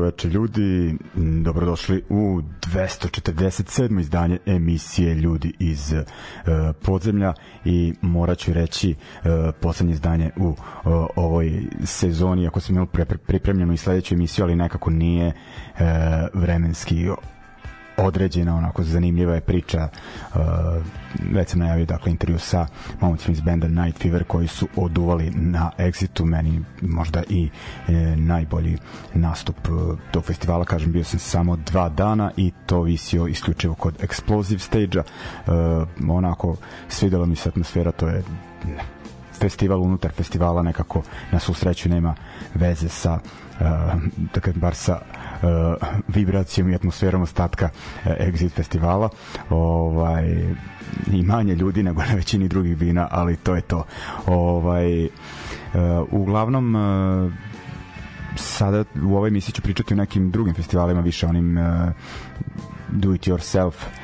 Večer ljudi, dobrodošli u 247. izdanje emisije Ljudi iz uh, podzemlja i morat ću reći uh, poslednje izdanje u uh, ovoj sezoni, ako sam imao pre, pripremljeno i sledeću emisiju, ali nekako nije uh, vremenski određena, onako zanimljiva je priča uh, već sam najavio dakle intervju sa momcima iz benda Night Fever koji su oduvali na Exitu. Meni možda i e, najbolji nastup uh, tog festivala. Kažem bio sam samo dva dana i to visio isključivo kod Explosive stage-a. Uh, onako svidela mi se atmosfera to je festival unutar festivala nekako na svu sreću nema veze sa uh, dakle bar sa uh, vibracijom i atmosferom ostatka uh, Exit festivala ovaj i manje ljudi nego na većini drugih vina, ali to je to. Ovaj uh, uglavnom uh, sada u ovoj emisiji ću pričati o nekim drugim festivalima, više onim uh, do it yourself uh,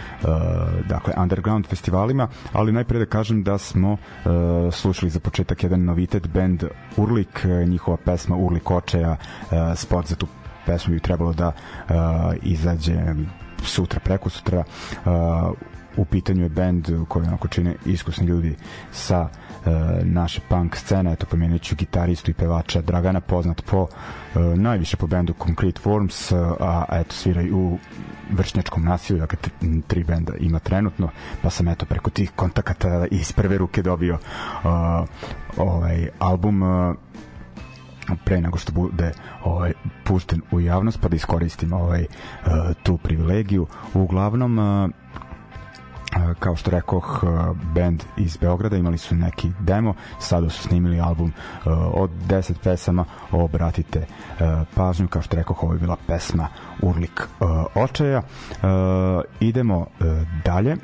dakle underground festivalima, ali najpre da kažem da smo uh, slušali za početak jedan novitet band Urlik, njihova pesma Urlik očaja, uh, spot za tu pesmu bi trebalo da izađe sutra, preko sutra. U pitanju je band koji onako čine iskusni ljudi sa uh, naše punk scene, eto pomenut ću gitaristu i pevača Dragana, poznat po uh, najviše po bendu Concrete Forms, uh, a eto sviraju u vršnjačkom nasilju, dakle tri benda ima trenutno, pa sam eto preko tih kontakata iz prve ruke dobio uh, ovaj album uh, pre nego što bude ovaj pušten u javnost pa da iskoristim ovaj uh, tu privilegiju. Uglavnom kao što rekoh band iz Beograda imali su neki demo sada su snimili album od 10 pesama obratite pažnju kao što rekoh ovo je bila pesma Urlik očaja idemo dalje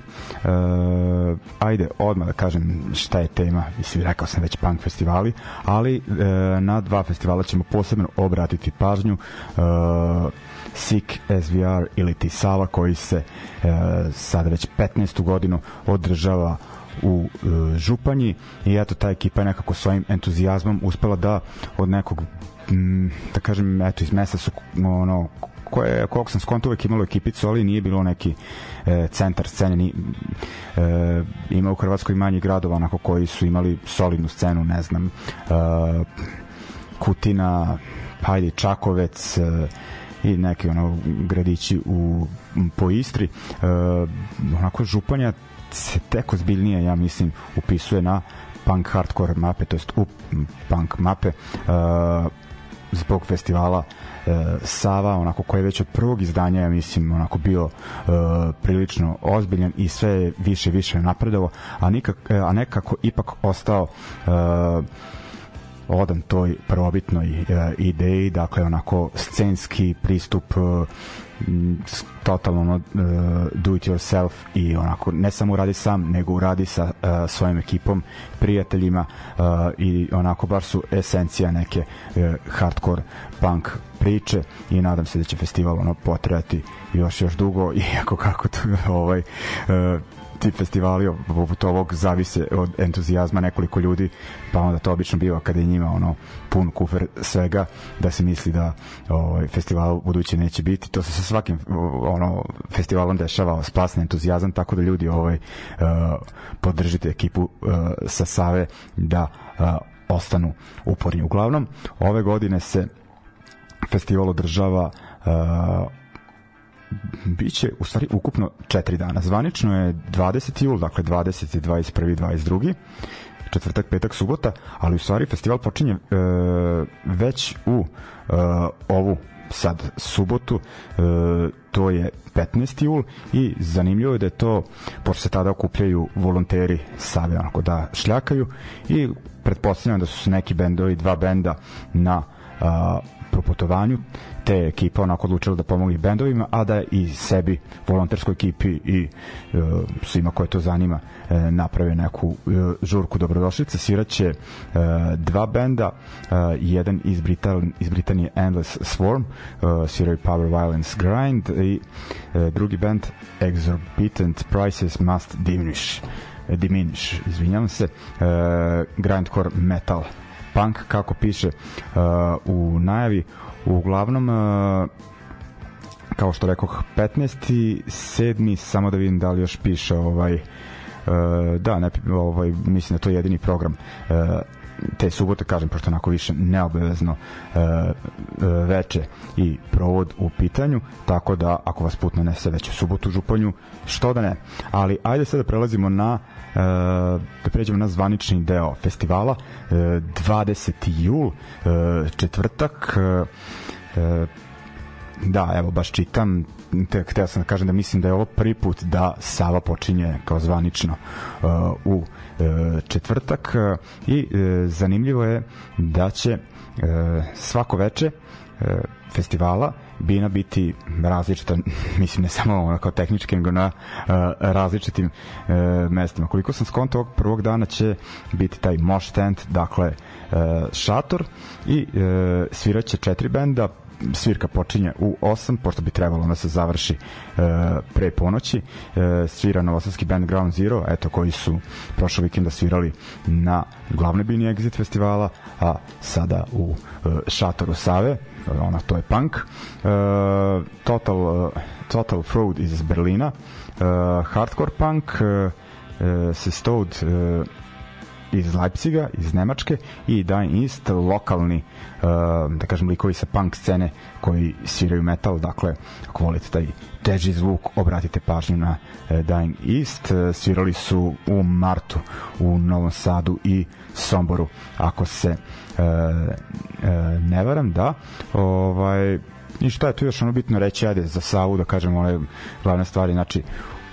ajde odmah da kažem šta je tema mislim rekao sam već punk festivali ali na dva festivala ćemo posebno obratiti pažnju SIK SVR ili ti Sava koji se e, sad već 15. godinu održava u e, Županji i eto ta ekipa je nekako svojim entuzijazmom uspela da od nekog m, da kažem eto iz mesta su ono koje, koliko sam skonto uvek imalo ekipicu, ali nije bilo neki e, centar scene ni, e, ima u Hrvatskoj manji gradova onako koji su imali solidnu scenu, ne znam e, Kutina, pa ajde Čakovec e, i neki ono gradići u po Istri. E, onako Županja se tek ozbiljnije ja mislim upisuje na punk hardcore mape to jest u punk mape. E, zbog festivala e, Sava, onako koji je već od prvog izdanja, ja mislim, onako bio e, prilično ozbiljan i sve više više napredovo, a, nikak, e, a nekako ipak ostao e, odan toj prvobitnoj e, ideji, dakle onako scenski pristup e, totalno ono, uh, do it yourself i onako ne samo uradi sam nego uradi sa uh, svojim ekipom prijateljima uh, i onako baš su esencija neke uh, hardcore punk priče i nadam se da će festival ono potrajati još još dugo iako kako to ovaj uh, ti festivali poput ovog zavise od entuzijazma nekoliko ljudi pa onda to obično biva kada je njima ono pun kufer svega da se misli da ovaj festival buduće neće biti. To se sa svakim ono festivalom dešava splasne entuzijazam tako da ljudi ovaj uh, podržite ekipu uh, sa Save da uh, ostanu uporni. Uglavnom ove godine se festival održava biće u stvari ukupno 4 dana. Zvanično je 20. jul, dakle 20. 21. 22 četvrtak, petak, subota, ali u stvari festival počinje e, već u e, ovu sad subotu, e, to je 15. jul i zanimljivo je da je to, pošto se tada okupljaju volonteri Save, onako da šljakaju i pretpostavljam da su neki bendovi, dva benda na proputovanju te ekipa onako odlučila da pomogne bendovima, a da i sebi, volonterskoj ekipi i e, svima koje to zanima e, naprave neku e, žurku dobrodošlice. Sviraće e, dva benda, e, jedan iz, Britan, iz Britanije Endless Swarm, e, sviraju Power Violence Grind i e, drugi band Exorbitant Prices Must Diminish diminish, izvinjavam se, uh, grindcore metal punk kako piše uh, u najavi uglavnom uh, kao što rekoh 15. 7. samo da vidim da li još piše ovaj uh, da ne ovaj mislim da to je jedini program uh, te subote, kažem, pošto onako više neobavezno e, veče i provod u pitanju, tako da ako vas put nanese već u subotu u Županju, što da ne. Ali ajde sad da prelazimo na da pređemo na zvanični deo festivala, e, 20. jul, e, četvrtak, e, da, evo, baš čitam, te, hteo sam da kažem da mislim da je ovo prvi put da Sava počinje kao zvanično u E, četvrtak e, i e, zanimljivo je da će svako veče festivala Bina biti različita, mislim ne samo ono kao tehnički, nego na uh, različitim uh, mestima. Koliko sam skonto ovog prvog dana će biti taj mosh tent, dakle uh, šator i uh, sviraće četiri benda, svirka počinje u 8, pošto bi trebalo da se završi uh, pre ponoći. Uh, svira novosadski band Ground Zero, eto koji su prošle vikenda svirali na glavnoj bini Exit festivala, a sada u uh, šatoru Save, ona to je punk. Uh, Total, uh, Total Fraud iz Berlina, uh, Hardcore Punk, uh, Sistode, uh, iz Leipziga, iz Nemačke i Dying East, lokalni uh, da kažem likovi sa punk scene koji sviraju metal, dakle ako volite taj teži zvuk, obratite pažnju na uh, Dying East. Uh, svirali su u martu u Novom Sadu i Somboru ako se uh, ne varam da. Ovaj i šta je tu još ono bitno reći? Ajde za Savu da kažem one glavne stvari znači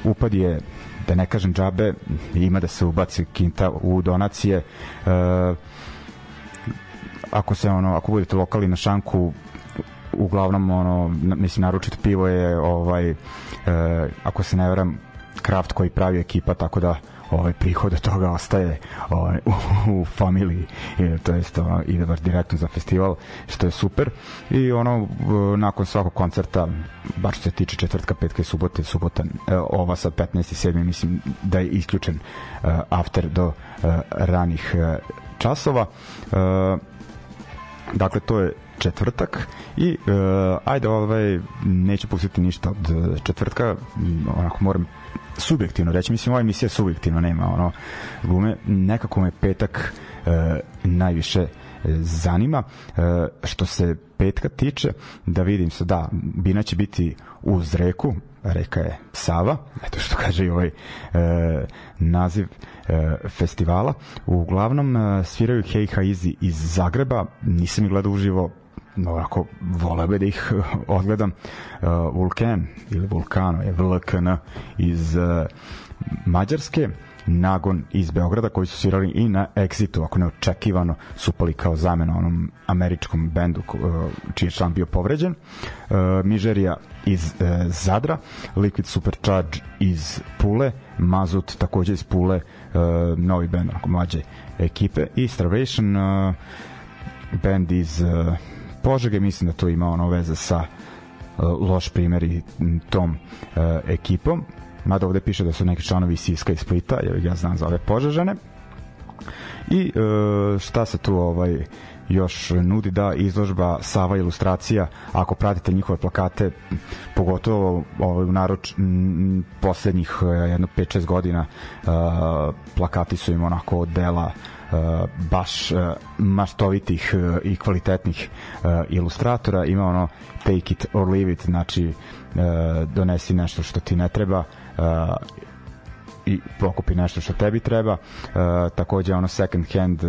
upad je da ne kažem džabe, ima da se ubaci kinta u donacije. E, ako se ono, ako budete lokali na šanku, uglavnom ono mislim naručite pivo je ovaj e, ako se ne varam kraft koji pravi ekipa tako da ovaj prihod od toga ostaje ovaj, u, u familiji i to jest ono, ide baš direktno za festival što je super i ono nakon svakog koncerta baš se tiče četvrtka, petka i subote subota e, ova sa 15. i 7. mislim da je isključen uh, after do uh, ranih časova dakle to je četvrtak i uh, ajde ovaj neću pustiti ništa od četvrtka onako moram subjektivno reći, mislim ova emisija subjektivno nema ono gume, nekako me petak e, najviše e, zanima. E, što se petka tiče da vidim se da Bina će biti uz reku reka je Sava eto što kaže i ovaj e, naziv e, festivala. Uglavnom e, sviraju Hej Haizi iz Zagreba nisam ih gledao uživo onako voleo bi da ih odgledam uh, Vulkan ili Vulkano je VLKN iz uh, Mađarske Nagon iz Beograda koji su svirali i na Exitu, ako neočekivano su pali kao zamena onom američkom bendu čiji je član bio povređen. Uh, Mižerija iz uh, Zadra, Liquid Supercharge iz Pule, Mazut takođe iz Pule, uh, novi bend onako mlađe ekipe i Starvation band iz Požege, mislim da to ima ono veze sa uh, loš primer i tom uh, ekipom. Mada ovde piše da su neki članovi Siska i Splita, jer ja znam za ove Požežane. I uh, šta se tu ovaj još nudi da izložba Sava ilustracija ako pratite njihove plakate pogotovo ovaj, u naroč poslednjih jedno 5-6 godina plakati su im onako dela baš uh, maštovitih uh, i kvalitetnih ilustratora. Ima ono take it or leave it znači donesi nešto što ti ne treba i pokupi nešto što tebi treba. Takođe ono second hand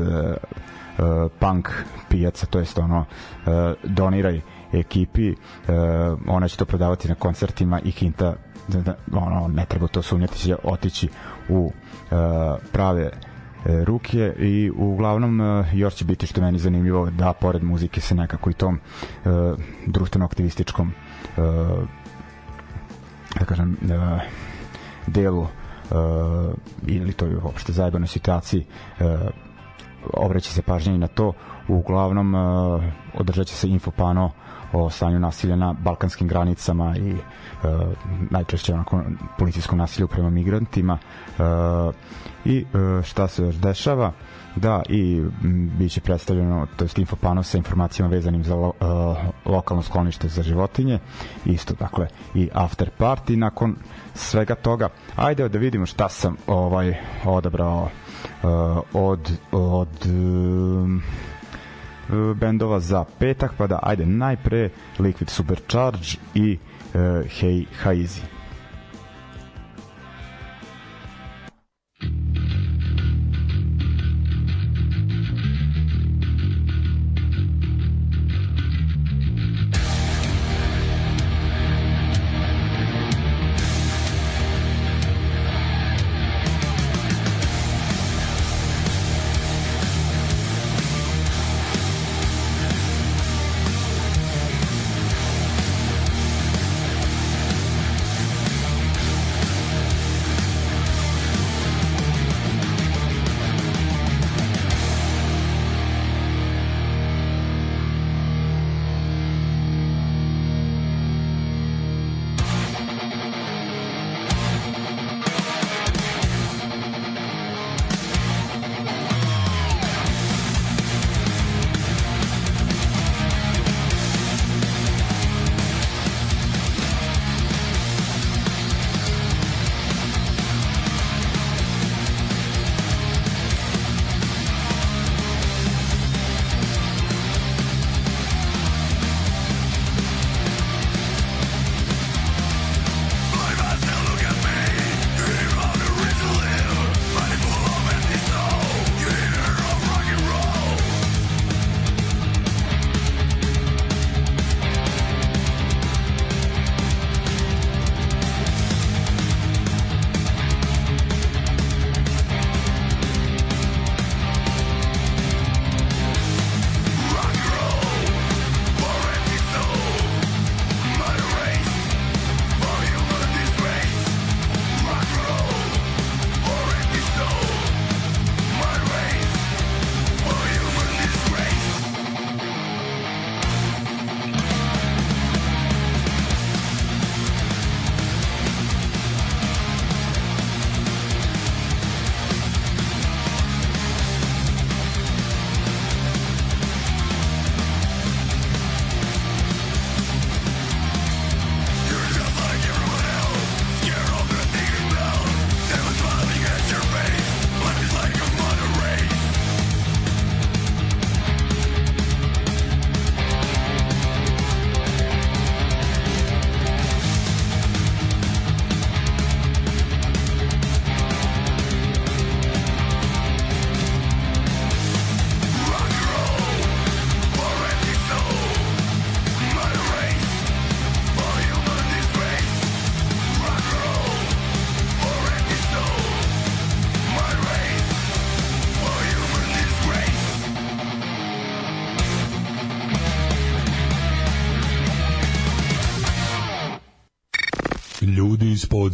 punk pijaca to jest ono doniraj ekipi ona će to prodavati na koncertima i Kinta da, da, ono, ne treba to sumnjati će otići u prave ruke i uglavnom e, još će biti što meni zanimljivo da pored muzike se nekako i tom e, društveno aktivističkom e, da kažem e, delu e, ili toj uopšte zajebanoj situaciji e, obreći se pažnje i na to. Uglavnom e, održat će se infopano o stanju nasilja na balkanskim granicama i e, najčešće onako policijskom nasilju prema migrantima. E, i e, šta se još dešava? Da i biće predstavljeno to jest infopano sa informacijama vezanim za lo, uh, lokalno sklonište za životinje isto dakle i after party nakon svega toga. Ajde da vidimo šta sam ovaj odabrao uh, od od uh, bendova za petak, pa da ajde najpre Liquid Supercharge i uh, Hey Haizi.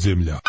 Ljudi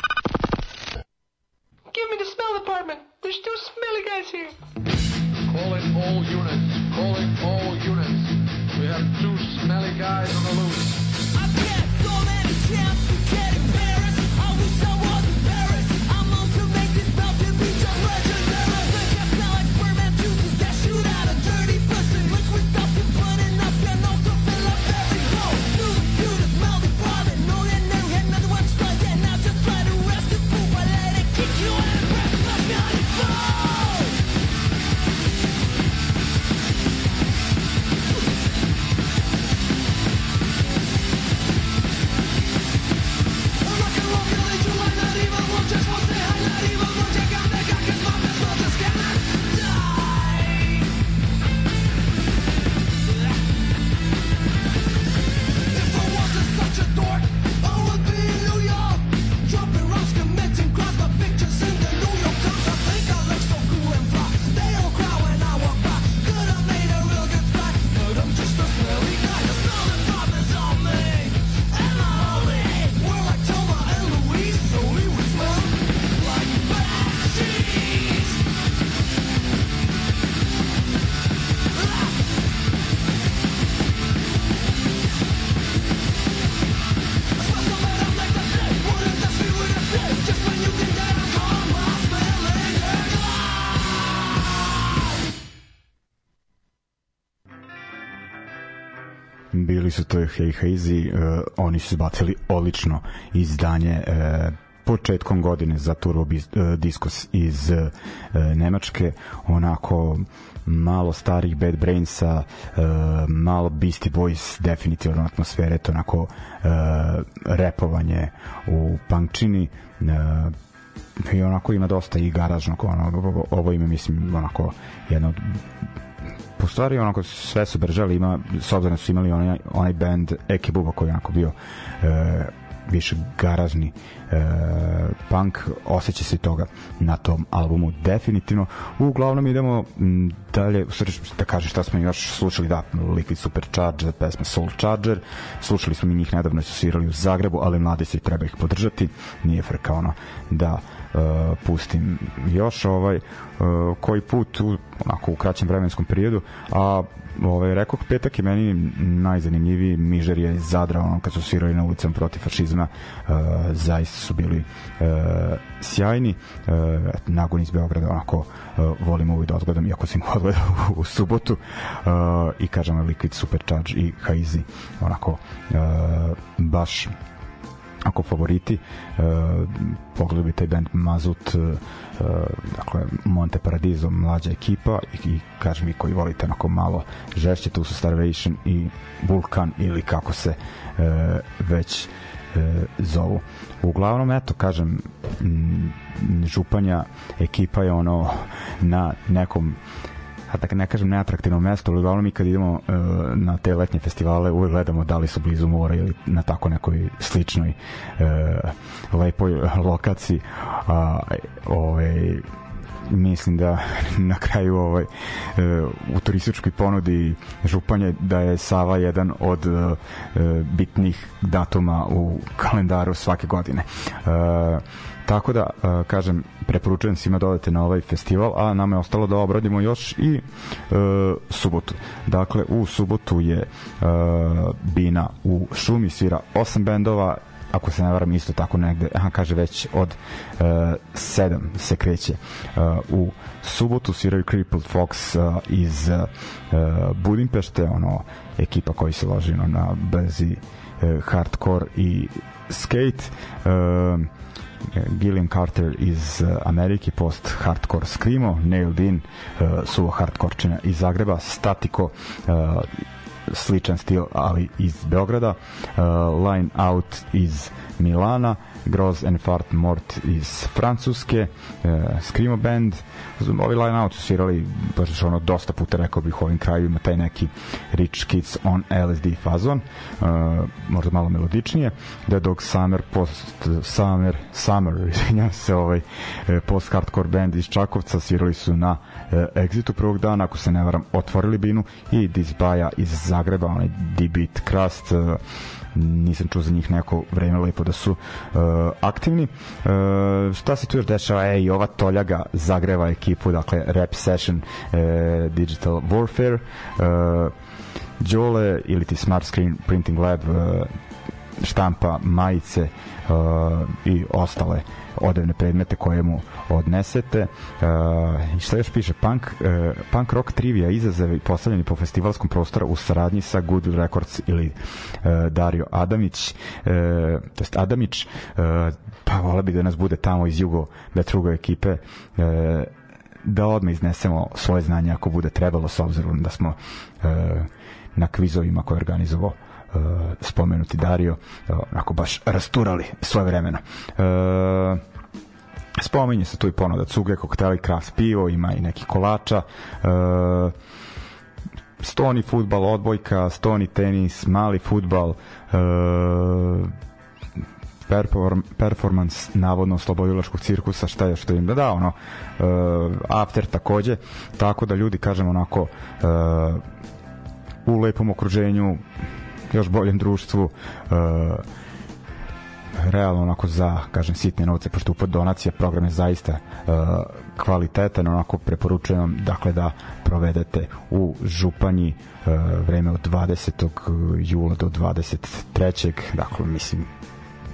to Hey Hazy, uh, oni su zbacili odlično izdanje uh, početkom godine za Turbo uh, Discos iz uh, Nemačke, onako malo starih Bad Brainsa, uh, malo Beastie Boys, definitivno atmosfere, to onako uh, repovanje u punkčini, uh, i onako ima dosta i garažnog ono, ovo ime mislim onako jedno od po stvari onako sve su bržali ima s obzirom da su imali onaj, onaj band Eke Buba koji je onako bio e, više garažni e, punk osjeća se toga na tom albumu definitivno. Uglavnom idemo dalje da kažem šta smo još slušali da Liquid Supercharger pesma Soul Charger slušali smo mi njih nedavno su svirali u Zagrebu ali mladi se treba ih podržati nije frka ono da uh, pustim još ovaj uh, koji put u, onako u kraćem vremenskom periodu a ovaj, rekao petak je meni najzanimljiviji Mižer je Zadra ono, kad su svirali na ulicama protiv fašizma uh, zaista su bili uh, sjajni. Uh, nagon iz Beograda onako uh, volim ovo i da odgledam iako sam ih odgledao u, u subotu. Uh, i kažem Liquid Supercharge i Haizi onako uh, baš ako favoriti uh, pogledaj bi taj band Mazut uh, dakle Monte Paradiso mlađa ekipa i, i kažem mi koji volite onako malo žešće tu su Starvation i Vulkan ili kako se uh, već uh, zovu. Uglavnom eto kažem m, Županja ekipa je ono na nekom a da ne kažem neatraktivno mesto, ali uglavnom mi kad idemo uh, na te letnje festivale uvek gledamo da li su blizu mora ili na tako nekoj sličnoj uh, lepoj lokaciji a, ovaj, mislim da na kraju ovaj e, u turističkoj ponudi Županje da je Sava jedan od e, bitnih datuma u kalendaru svake godine. E, tako da kažem preporučujem svima da odete na ovaj festival a nama je ostalo da obradimo još i uh, subotu. Dakle u subotu je uh, Bina u šumi svira osam bendova ako se ne varam isto tako negde aha kaže već od uh, 7 se kreće uh, u subotu sviraju Crippled Fox uh, iz uh, Budimpešte ono ekipa koji se loži no, na brzi uh, hardcore i skate uh, Gillian Carter iz uh, Amerike post hardcore screamo Nailed In uh, suvo hardkorčina iz Zagreba Statiko uh, sličan stil ali iz Beograda Line Out iz Milana Groz and Fart Mort iz Francuske uh, Screamo Band. Ovi Line Out su svirali baš ono dosta puta rekao bih u ovim krajevima taj neki Rich Kids on LSD fazon. Uh, možda malo melodičnije. The Dog Summer post Summer Summer izvinjam se ovaj post hardcore band iz Čakovca svirali su na uh, Exitu prvog dana ako se ne varam otvorili binu i Disbaja iz Zagreba, onaj D-Beat Crust, uh, nisam čuo za njih neko vreme lepo da su uh, aktivni. Uh, šta se tu još dešava? E, i ova Toljaga zagreva ekipu, dakle Rap Session uh, Digital Warfare. Uh, Đole ili ti Smart Screen Printing Lab uh, štampa majice uh, i ostale odevne predmete koje mu odnesete. Uh, I šta još piše? Punk, uh, punk rock trivia izazavi postavljeni po festivalskom prostoru u saradnji sa Good Records ili uh, Dario Adamić, to jest Adamić, pa vola bi da nas bude tamo iz Jugo Betrugo ekipe, uh, da odmah iznesemo svoje znanje ako bude trebalo s obzirom da smo uh, na kvizovima koje je organizovao uh, spomenuti Dario uh, onako baš rasturali svoje vremena. Uh, spominje se tu i ponuda cuge, kokteli, kraft pivo ima i neki kolača uh, stoni futbal, odbojka stoni tenis, mali futbal uh, perform, performance navodno slobodilaškog cirkusa, šta je što im da da, ono, uh, after takođe, tako da ljudi, kažemo onako, uh, u lepom okruženju, još boljem društvu, uh, realno onako za, kažem, sitne novce, pošto upod donacija program je zaista uh, kvalitetan, onako preporučujem dakle, da provedete u Županji uh, vreme od 20. jula do 23. dakle, mislim,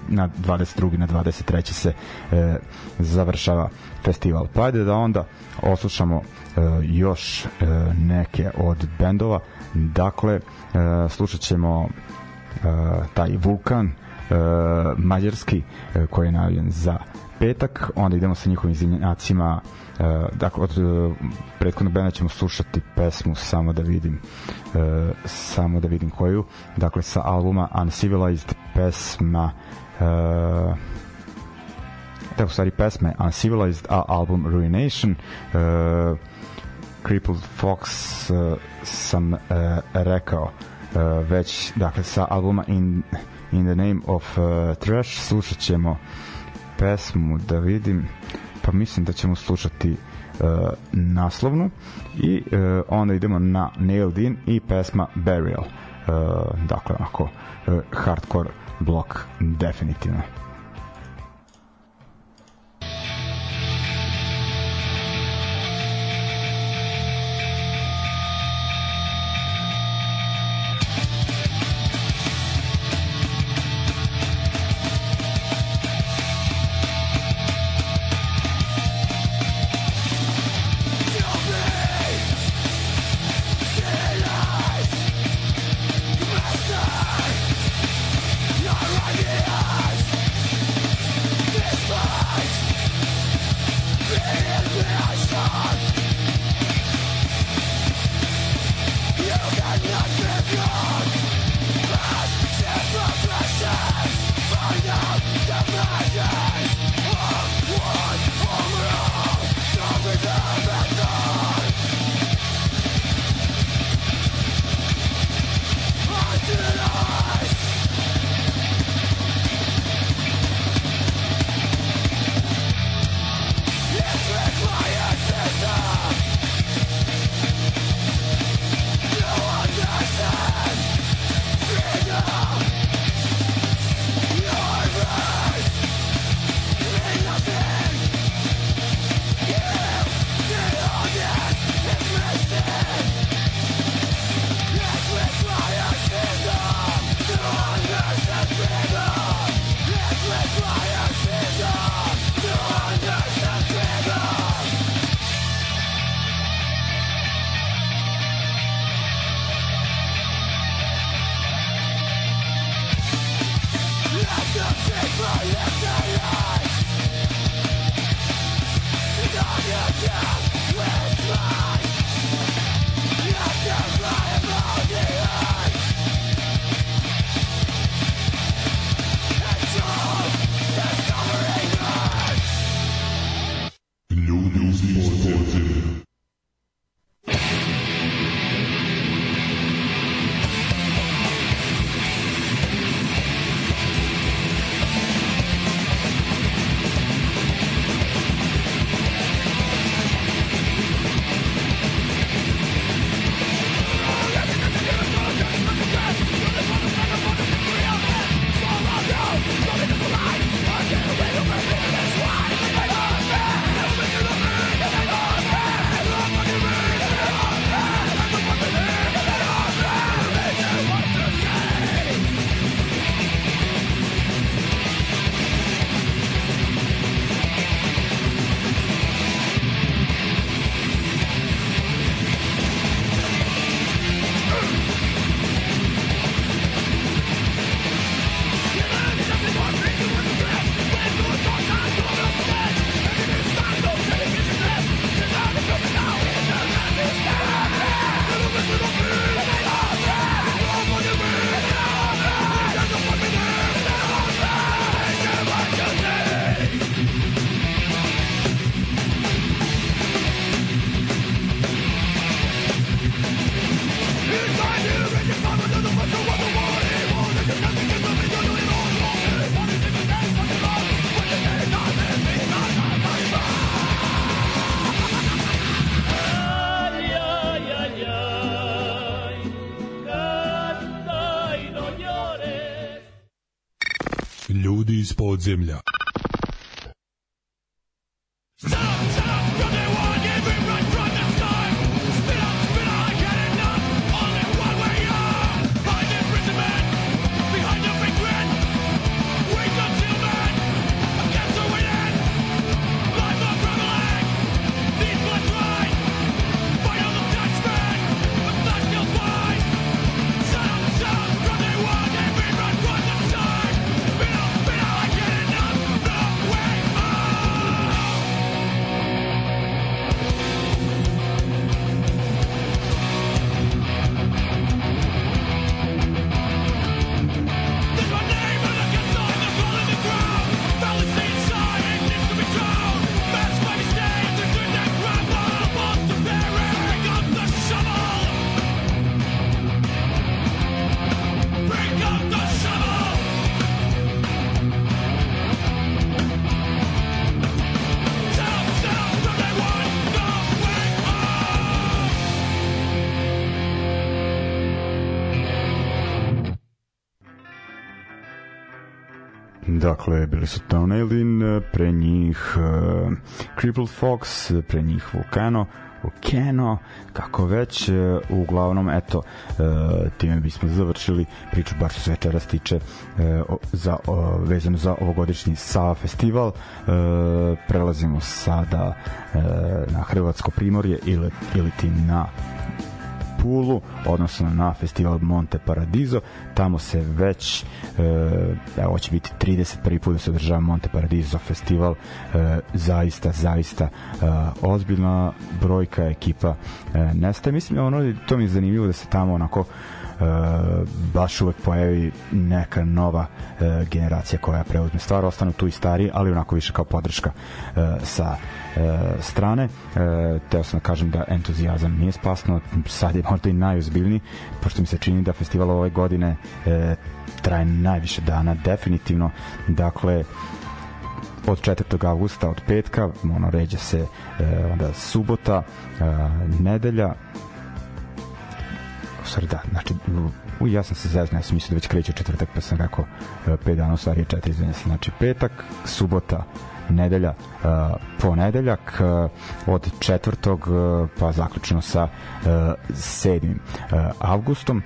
na 22. na 23. se e, završava festival. Pa ajde da onda oslušamo e, još e, neke od bendova. Dakle, e, slušat ćemo e, taj Vulkan, e, mađarski, koji je najavljen za petak, onda idemo sa njihovim izvinjacima dakle od prethodnog benda ćemo slušati pesmu samo da vidim samo da vidim koju. Dakle sa albuma Uncivilized pesma uh, u stvari pesme Uncivilized, a album Ruination uh, Crippled Fox uh, sam uh, rekao uh, već dakle sa albuma In, in the Name of uh, Trash slušat ćemo pesmu da vidim pa mislim da ćemo slušati uh, naslovnu i uh, onda idemo na Nailed In i pesma Burial uh, dakle onako uh, hardcore blok definitivno. Ljudi bili su Toenailin, pre njih uh, Crippled Fox, pre njih Volcano, Volcano, kako već, uh, uglavnom, eto, uh, time bismo završili priču, bar što se večeras tiče uh, za, uh, vezano za ovogodišnji Sava festival. Uh, prelazimo sada uh, na Hrvatsko primorje ili, ili ti na Pulu, odnosno na festival Monte Paradiso. Tamo se već, e, evo će biti 31. put da se održava Monte Paradiso festival. E, zaista, zaista e, ozbiljna brojka ekipa e, nestaje. Mislim, ono, to mi je zanimljivo da se tamo onako e, baš uvek pojavi neka nova e, generacija koja preuzme stvar, ostanu tu i stari, ali onako više kao podrška e, sa e, strane. E, teo sam da kažem da entuzijazam nije spasno, sad je možda i najozbiljniji, pošto mi se čini da festival ove godine e, traje najviše dana, definitivno. Dakle, od 4. avgusta od petka ono ređe se e, onda subota e, nedelja stvari da, znači u, ja sam se zezna, ja sam mislio da već kreće četvrtak, pa sam rekao 5 dana, u stvari je 4, izvinja se, znači petak, subota, nedelja, uh, ponedeljak uh, od četvrtog pa zaključno sa uh, 7. Uh, avgustom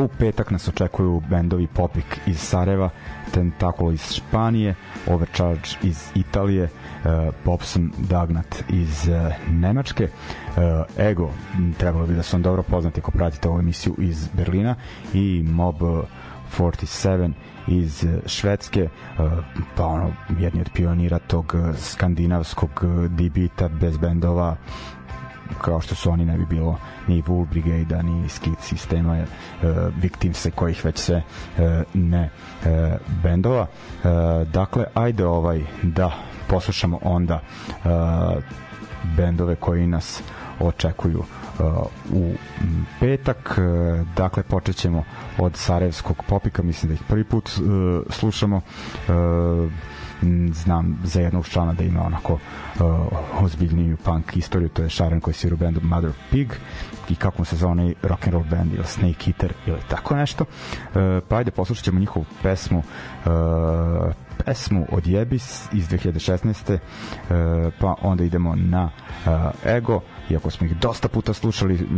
u petak nas očekuju bendovi Popik iz Sarajeva, Tentacle iz Španije, Overcharge iz Italije, uh, Popson Dagnat iz uh, Nemačke, uh, Ego, trebalo bi da su on dobro poznati ako pratite ovu emisiju iz Berlina i Mob 47 iz Švedske, pa ono, jedni od pionira tog skandinavskog debita bez bendova, kao što su oni ne bi bilo ni Wool Brigade ni Skid sistema uh, Victimse kojih već se uh, ne uh, bendova. Uh, dakle ajde ovaj da poslušamo onda uh, bendove koji nas očekuju uh, u petak uh, dakle počet ćemo od Sarajevskog popika mislim da ih prvi put uh, slušamo uh, znam za jednog člana da ima onako uh, ozbiljniju punk istoriju, to je Sharon koji svira u bendu Mother Pig i kako mu se zove onaj rock and roll band ili Snake Eater ili tako nešto. Uh, pa ajde poslušat ćemo njihovu pesmu uh, pesmu od Jebis iz 2016. Uh, pa onda idemo na uh, Ego iako smo ih dosta puta slušali,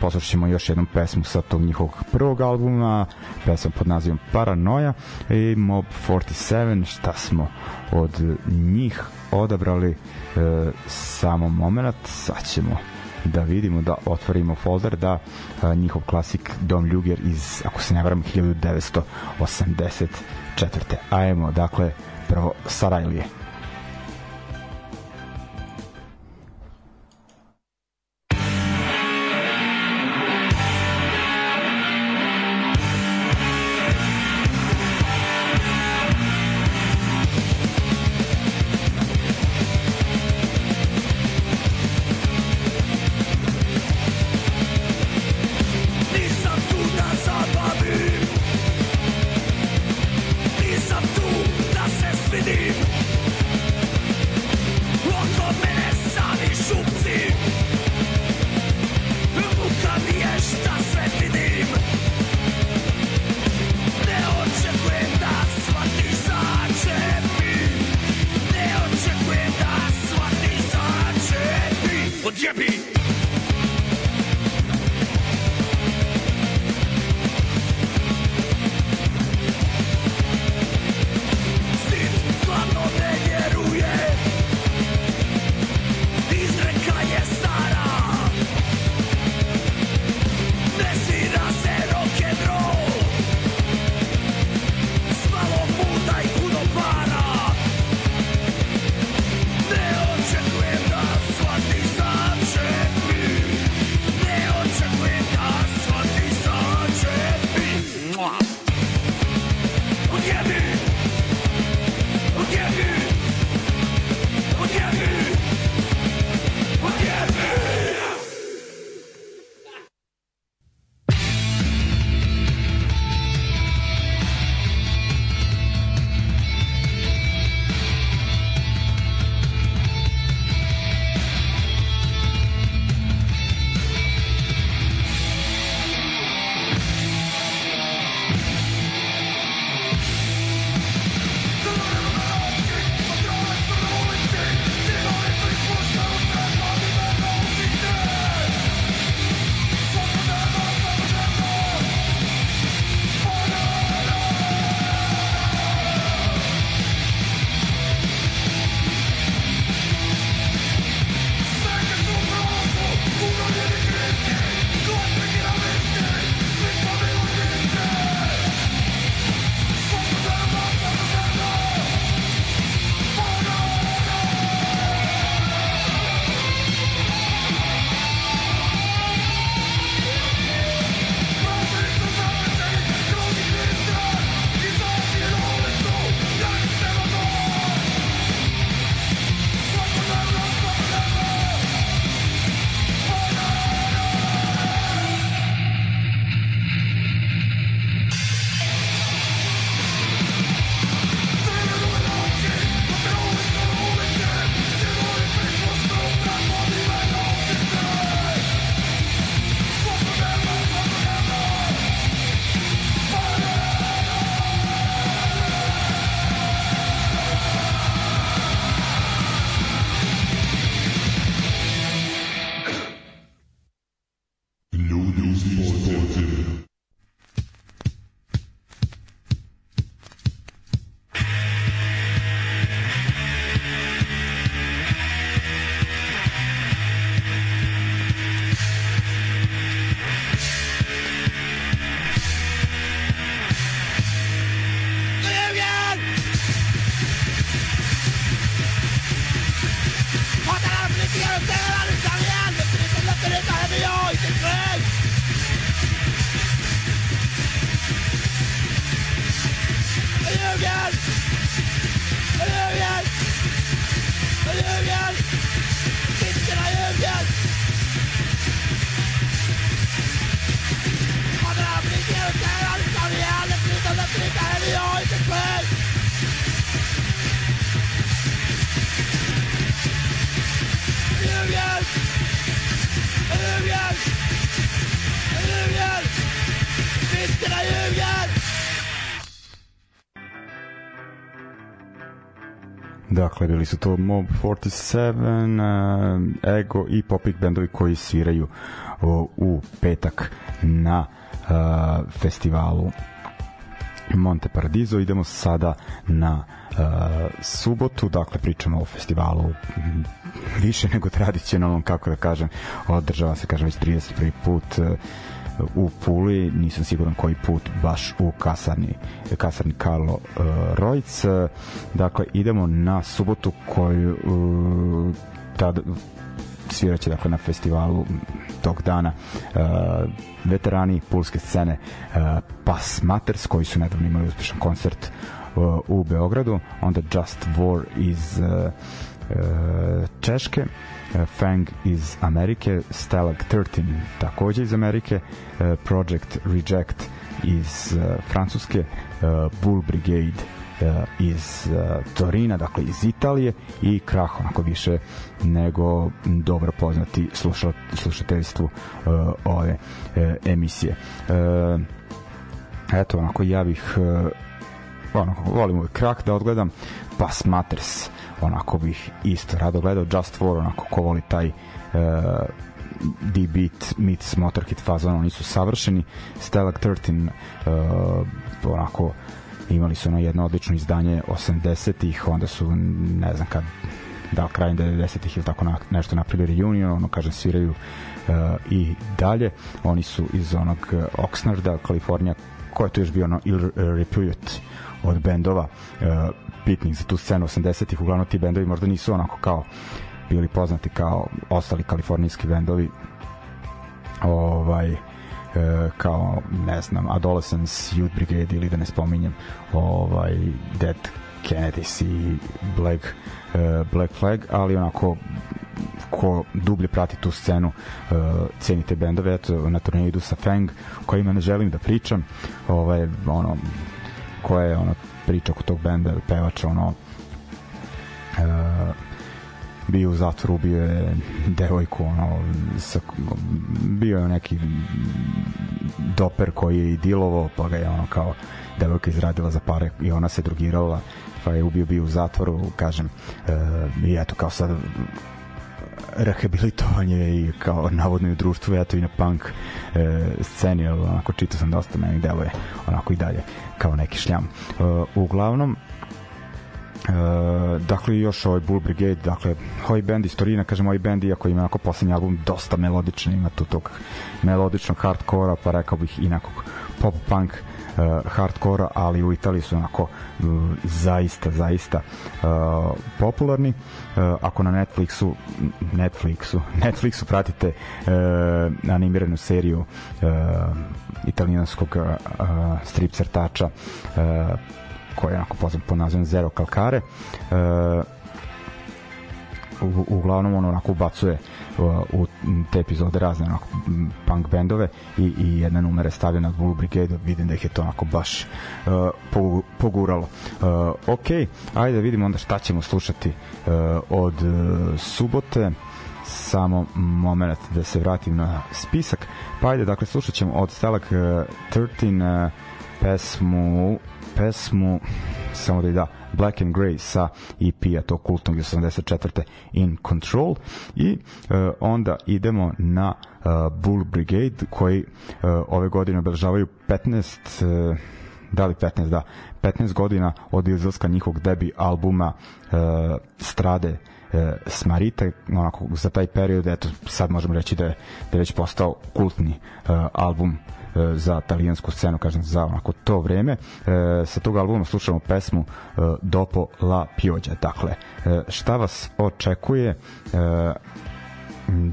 poslušat ćemo još jednu pesmu sa tog njihovog prvog albuma, pesma pod nazivom Paranoja i Mob 47, šta smo od njih odabrali e, samo moment, sad ćemo da vidimo, da otvorimo folder, da a, njihov klasik Dom Ljuger iz, ako se ne varam, 1984. Ajmo, dakle, prvo Sarajlije. ljuger! Fiskarna ljuger! Han överblickar och säger att han tar ihjäl en flytande den eller jag inte själv! Ljuger! Ljuger! Ljuger! Fiskarna ljuger! Dakle, bili su to Mob 47, uh, Ego i Popik bendovi koji sviraju uh, u petak na uh, festivalu Monte Paradiso. Idemo sada na uh, subotu, dakle pričamo o festivalu m, više nego tradicionalnom, kako da kažem, održava se, kažem, već 31. put uh, u Puli, nisam siguran koji put baš u kasarni kasarni Karlo uh, Rojc. Dakle idemo na subotu koju uh, tada sviraće dakle na festivalu tog dana uh, veterani pulske scene uh, Pas Maters koji su nedavno imali uspešan koncert uh, u Beogradu onda Just War iz uh, uh, Češke Fang iz Amerike Stalag 13 takođe iz Amerike uh, Project Reject iz uh, Francuske uh, Bull Brigade uh, iz uh, Torina, dakle iz Italije i Krah onako više nego dobro poznati sluša, slušateljstvu uh, ove uh, emisije. Uh, eto, onako ja bih uh, onako, volim uvijek Krah da odgledam Pas Matters onako bih isto rado gledao Just For, onako ko voli taj uh, D-Beat meets Motorhead fazon, oni su savršeni Stalag 13 uh, onako imali su ono jedno odlično izdanje 80-ih, onda su ne znam kad da krajem 90-ih ili tako na, nešto napravili reunion, ono kažem sviraju uh, i dalje. Oni su iz onog Oxnarda, Kalifornija, ko je tu još bio ono Il Repute od bendova uh, bitnih za tu scenu 80-ih, uglavnom ti bendovi možda nisu onako kao bili poznati kao ostali kalifornijski bendovi ovaj e, kao ne znam Adolescence, Youth Brigade ili da ne spominjem ovaj Dead Kennedys i Black uh, Black Flag, ali onako ko dublje prati tu scenu uh, cenite bendove, eto na turneju idu sa Fang kojima ne želim da pričam ovaj, ono koja je ono priča oko tog benda pevač ono uh, bio u zatvoru, bio je devojku, ono, sa, bio je neki doper koji je i dilovo, pa ga je ono kao devojka izradila za pare i ona se drugirala, pa je ubio bio u zatvoru, kažem, e, i eto kao sad rehabilitovanje i kao navodno i u društvu, eto i na punk e, sceni, ali onako čitao sam dosta, meni deluje onako i dalje kao neki šljam. E, uglavnom, Uh, dakle još ovaj Bull Brigade dakle ovaj band iz Torina kažem ovaj band iako ima onako poslednji album dosta melodičan ima tu tog melodičnog hardkora pa rekao bih i nekog pop punk uh, hardkora ali u Italiji su onako uh, zaista zaista uh, popularni. Uh, ako na Netflixu Netflixu Netflixu pratite uh, animiranu seriju uh, italijanskog uh, strip crtača uh, koji je onako poznat po nazivom Zero Calcare e, u, uglavnom on onako ubacuje u, u te epizode razne onako punk bendove i, i jedna numera je stavljena od Bull Brigade vidim da ih je to onako baš uh, poguralo. Uh, ok, ajde da vidimo onda šta ćemo slušati uh, od uh, subote. Samo moment da se vratim na spisak. Pa ajde dakle slušat ćemo od Stelak uh, 13 uh, pesmu pesmu samo da i da Black and Grey sa EP-a tog kultnog 84. In Control i uh, onda idemo na uh, Bull Brigade koji uh, ove godine obeležavaju 15 uh, da li 15, da, 15 godina od izlaska njihovog debi albuma uh, Strade uh, Smarite, onako za taj period, eto sad možemo reći da je, da je već postao kultni uh, album E, za talijansku scenu, kažem, za onako to vreme. E, sa tog albuma slušamo pesmu e, Dopo la Piođa. Dakle, e, šta vas očekuje e,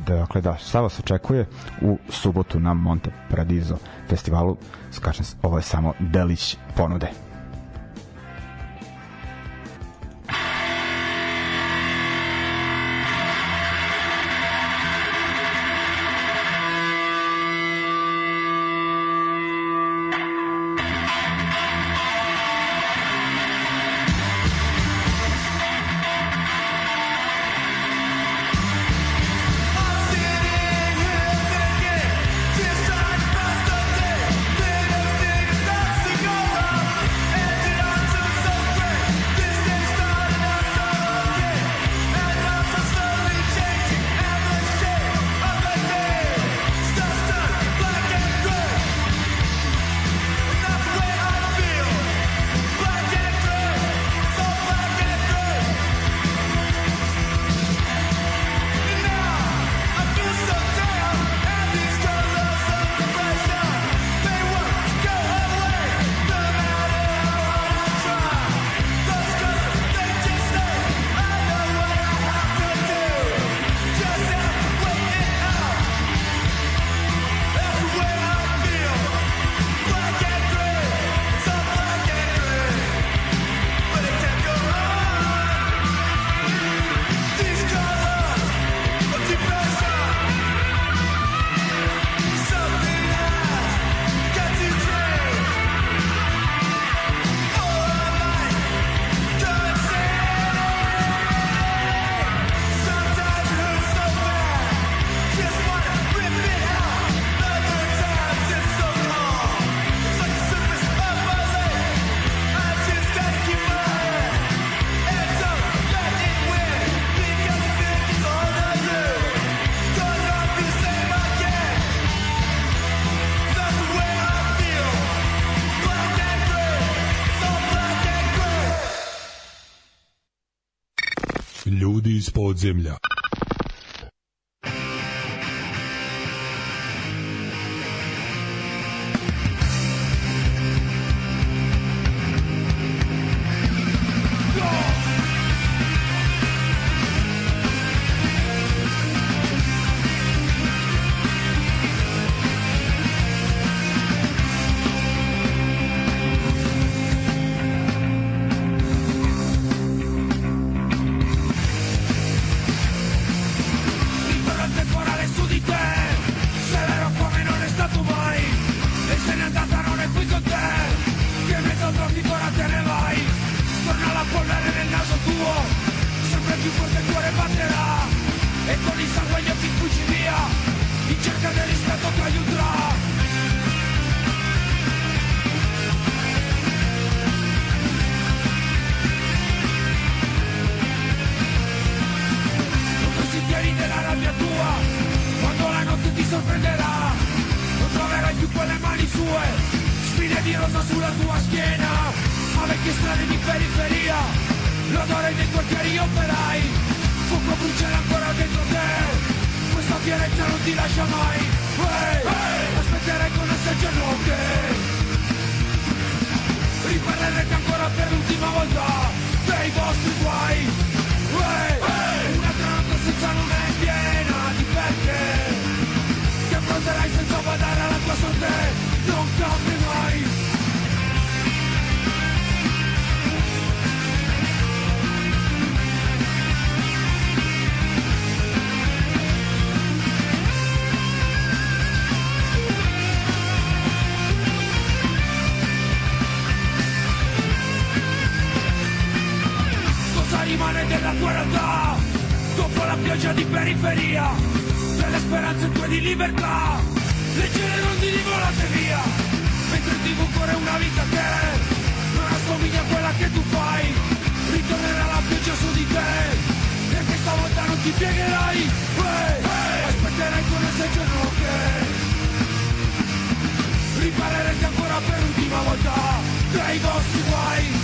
dakle da, šta vas očekuje u subotu na Monte Paradiso festivalu, skačem, ovo je samo delić ponude. Podzemlja. Libertà. Leggere rondini volate via Mentre in tv corre una vita che Non assomiglia a quella che tu fai Ritornerà la pioggia su di te. Perché stavolta non ti piegherai hey, hey, Aspetterai con le segge rotte Riparerete ancora per l'ultima volta Dei vostri guai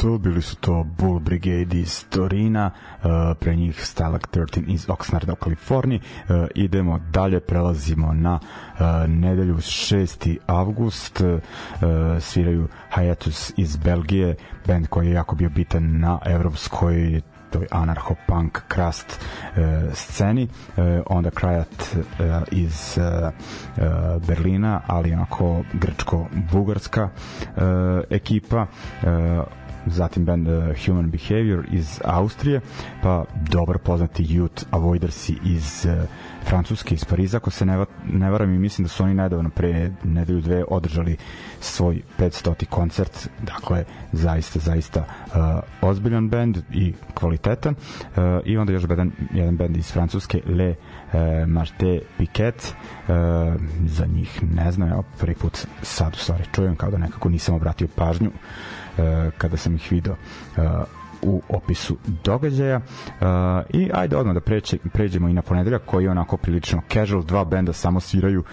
Eto, bili su to Bull Brigade iz Torina, uh, pre njih Stalag 13 iz Oxnarda u Kaliforniji. Uh, idemo dalje, prelazimo na uh, nedelju 6. avgust, uh, sviraju Hiatus iz Belgije, band koji je jako bio bitan na evropskoj toj anarcho-punk krast e, sceni e, onda Krajat e, iz e, e, Berlina ali onako grčko-bugarska e, ekipa e, zatim band uh, Human Behavior iz Austrije, pa dobar poznati Youth Avoidersi iz uh, Francuske, iz Pariza, ako se ne, ne varam i mislim da su oni nedavno pre nedelju dve održali svoj 500. koncert, dakle zaista, zaista uh, ozbiljan band i kvalitetan. Uh, i onda još jedan, jedan band iz Francuske Le uh, Marte Piquet. Uh, za njih ne znam, evo prvi put sad u stvari čujem kao da nekako nisam obratio pažnju uh, kada sam ih video. Uh, u opisu događaja. I ajde odmah da preće, pređemo i na ponedeljak koji je onako prilično casual, dva benda samo sviraju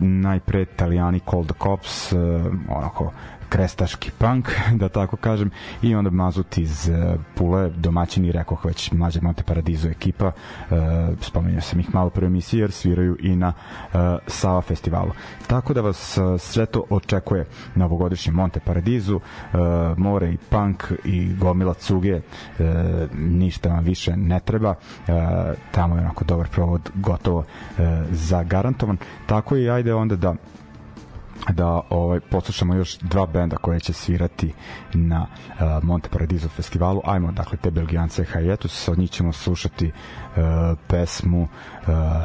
najpre Italijani the Cops uh, onako krestaški punk, da tako kažem, i onda Mazut iz uh, Pule, domaćini, rekao već Mlađe Monte Paradiso ekipa, uh, spomenuo sam ih malo pre emisiji, jer sviraju i na uh, Sava festivalu. Tako da vas sve to očekuje na ovogodišnjem Monte Paradisu, uh, more i punk i gomila cuge, ništa vam više ne treba, tamo je onako dobar provod gotovo zagarantovan, tako i ajde onda da da ovaj poslušamo još dva benda koje će svirati na uh, Monte Paradiso festivalu. Ajmo, dakle, te Belgijance Hiatus, od njih ćemo slušati uh, pesmu uh,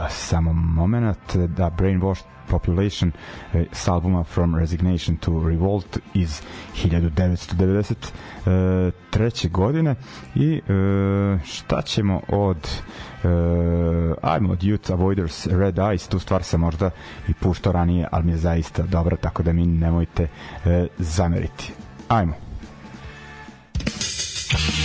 samo moment, da Brainwashed Population uh, s albuma From Resignation to Revolt iz 1993. godine i uh, šta ćemo od uh, ajmo od Youth Avoiders Red Eyes, tu stvar sam možda i puštao ranije, ali mi je zaista dobra, tako da mi nemojte uh, zameriti. Ajmo. Standing by,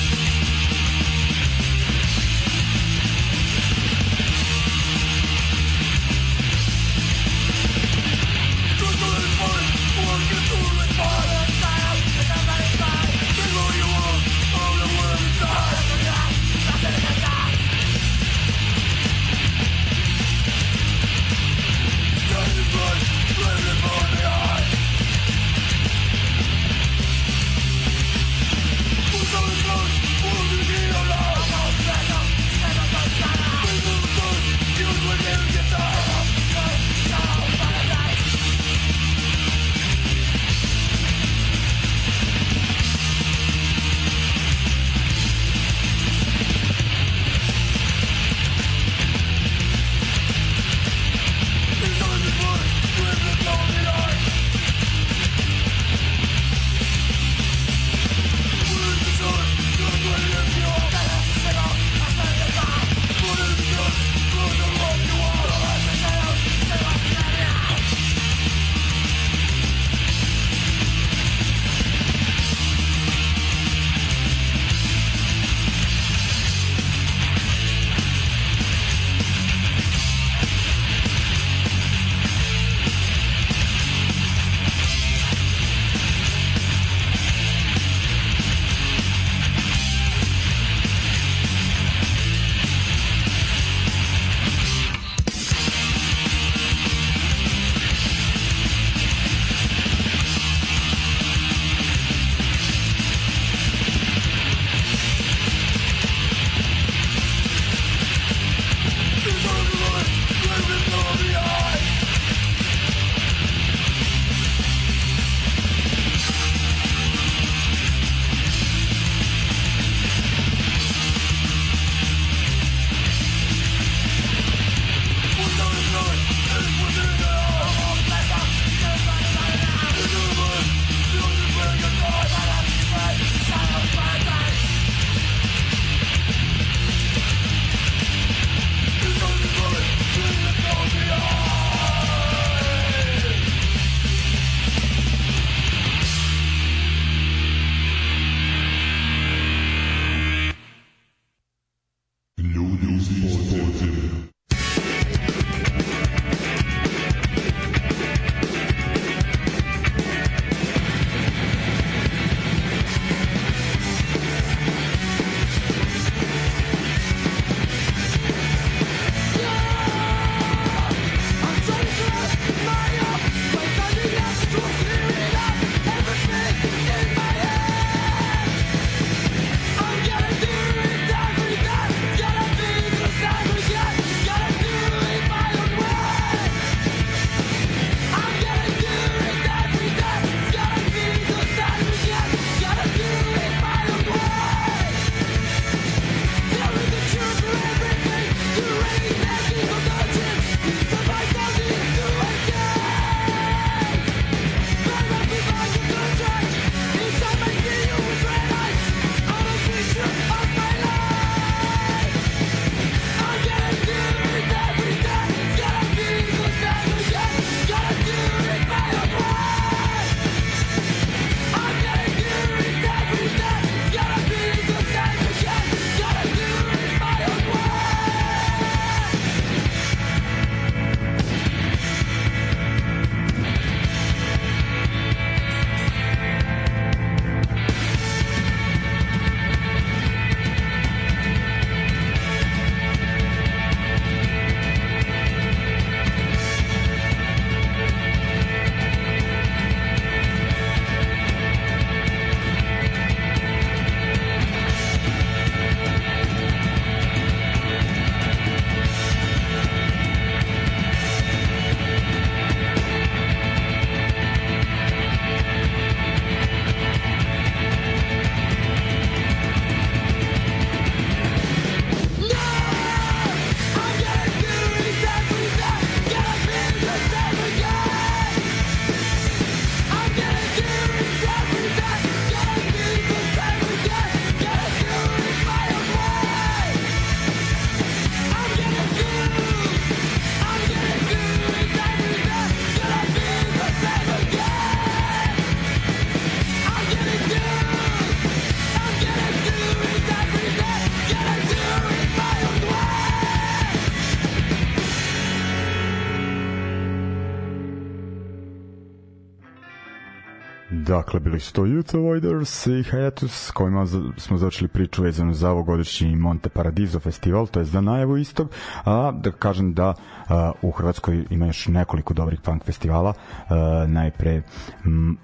dakle, bili su to Youth Avoiders i Hiatus, s kojima smo začeli priču vezanu za ovogodišnji Monte Paradiso festival, to je za najavu istog, a da kažem da a, u Hrvatskoj ima još nekoliko dobrih punk festivala, a, najpre m,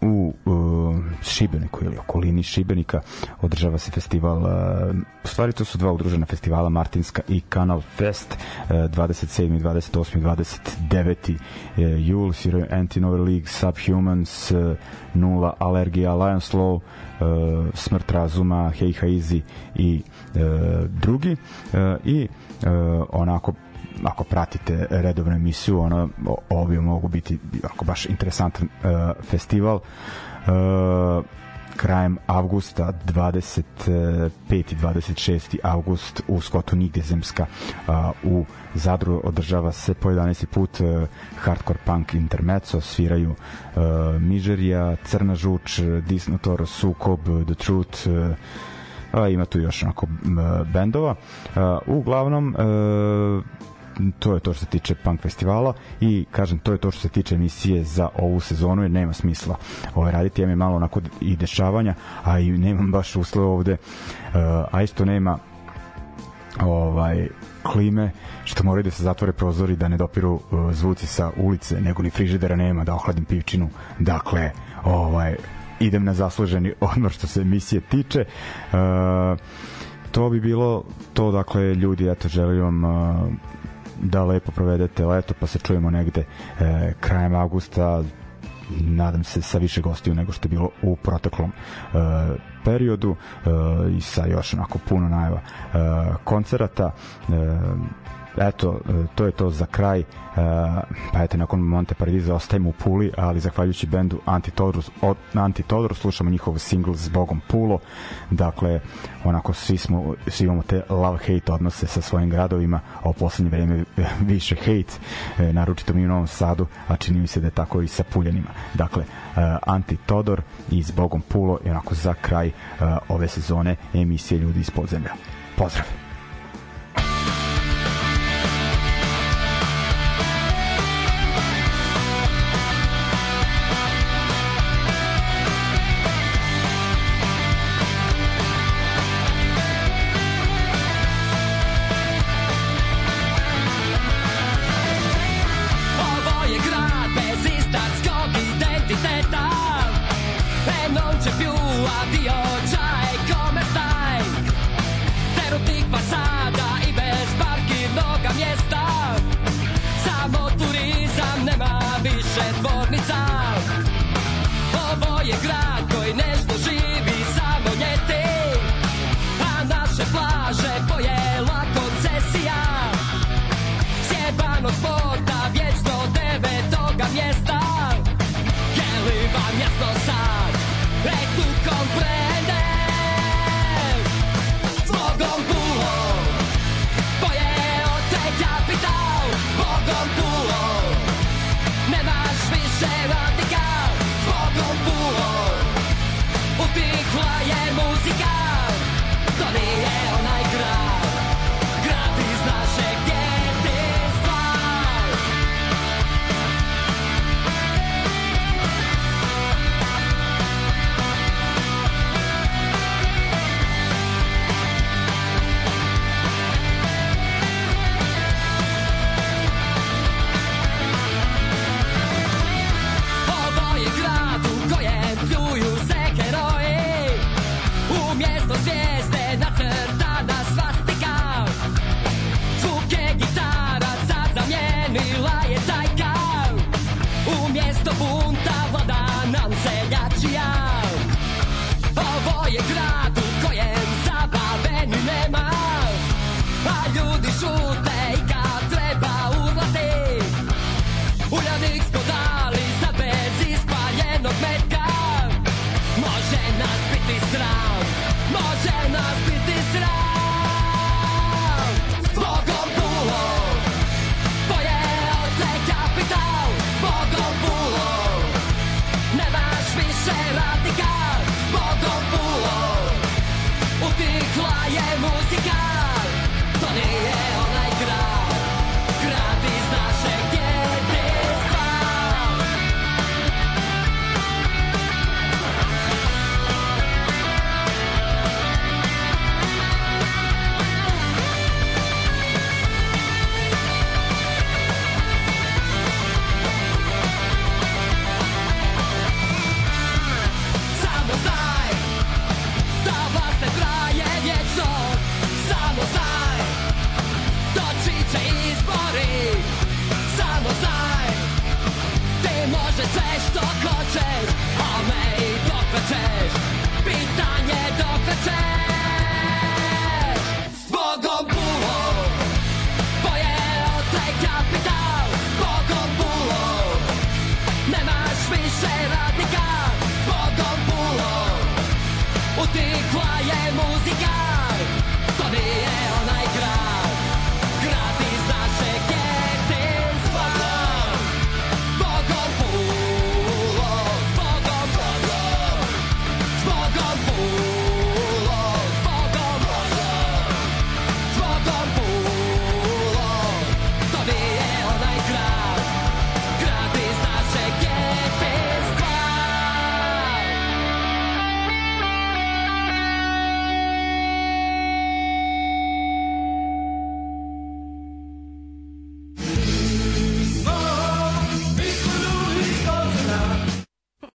u uh, Šibeniku ili okolini Šibenika održava se festival uh, stvari to su dva udružena festivala Martinska i Kanal Fest uh, 27. 28. 29. Uh, jul sviraju Anti-Nover League Subhumans uh, Nula Alergija Lions Law uh, Smrt razuma Hey Haizi i uh, drugi uh, i uh, onako ako pratite redovnu emisiju, ono, ovi mogu biti ako baš interesantan uh, festival. Uh, krajem avgusta 25. i 26. avgust u Skotu Nigdezemska u Zadru održava se po 11. put uh, Hardcore Punk Intermezzo sviraju Mižerija, Crna žuč, Disnotor, Sukob, The Truth ima tu još onako bendova. Uglavnom to je to što se tiče punk festivala i kažem to je to što se tiče emisije za ovu sezonu jer nema smisla ovaj raditi. Ja mi malo onako i dešavanja a i nemam baš uslove ovde uh, a isto nema ovaj klime što moraju da se zatvore prozori da ne dopiru uh, zvuci sa ulice nego ni frižidera nema da ohladim pivčinu. Dakle ovaj idem na zasluženi odmor što se emisije tiče. Uh, to bi bilo to dakle ljudi eto želim vam uh, da lepo provedete leto pa se čujemo negde e, krajem avgusta nadam se sa više gostiju nego što je bilo u proteklom e, periodu e, i sa još onako puno najava e, koncerata e, eto, e, to je to za kraj. E, pa eto, nakon Monte Paradiza ostajemo u Puli, ali zahvaljujući bendu Antitodor, od, Antitodor slušamo njihov single s Bogom Pulo. Dakle, onako svi smo svi imamo te love-hate odnose sa svojim gradovima, a u poslednje vreme više hate, e, naročito mi u Novom Sadu, a čini mi se da je tako i sa Puljanima. Dakle, Antitodor i s Bogom Pulo i onako za kraj ove sezone emisije Ljudi iz podzemlja. Pozdrav!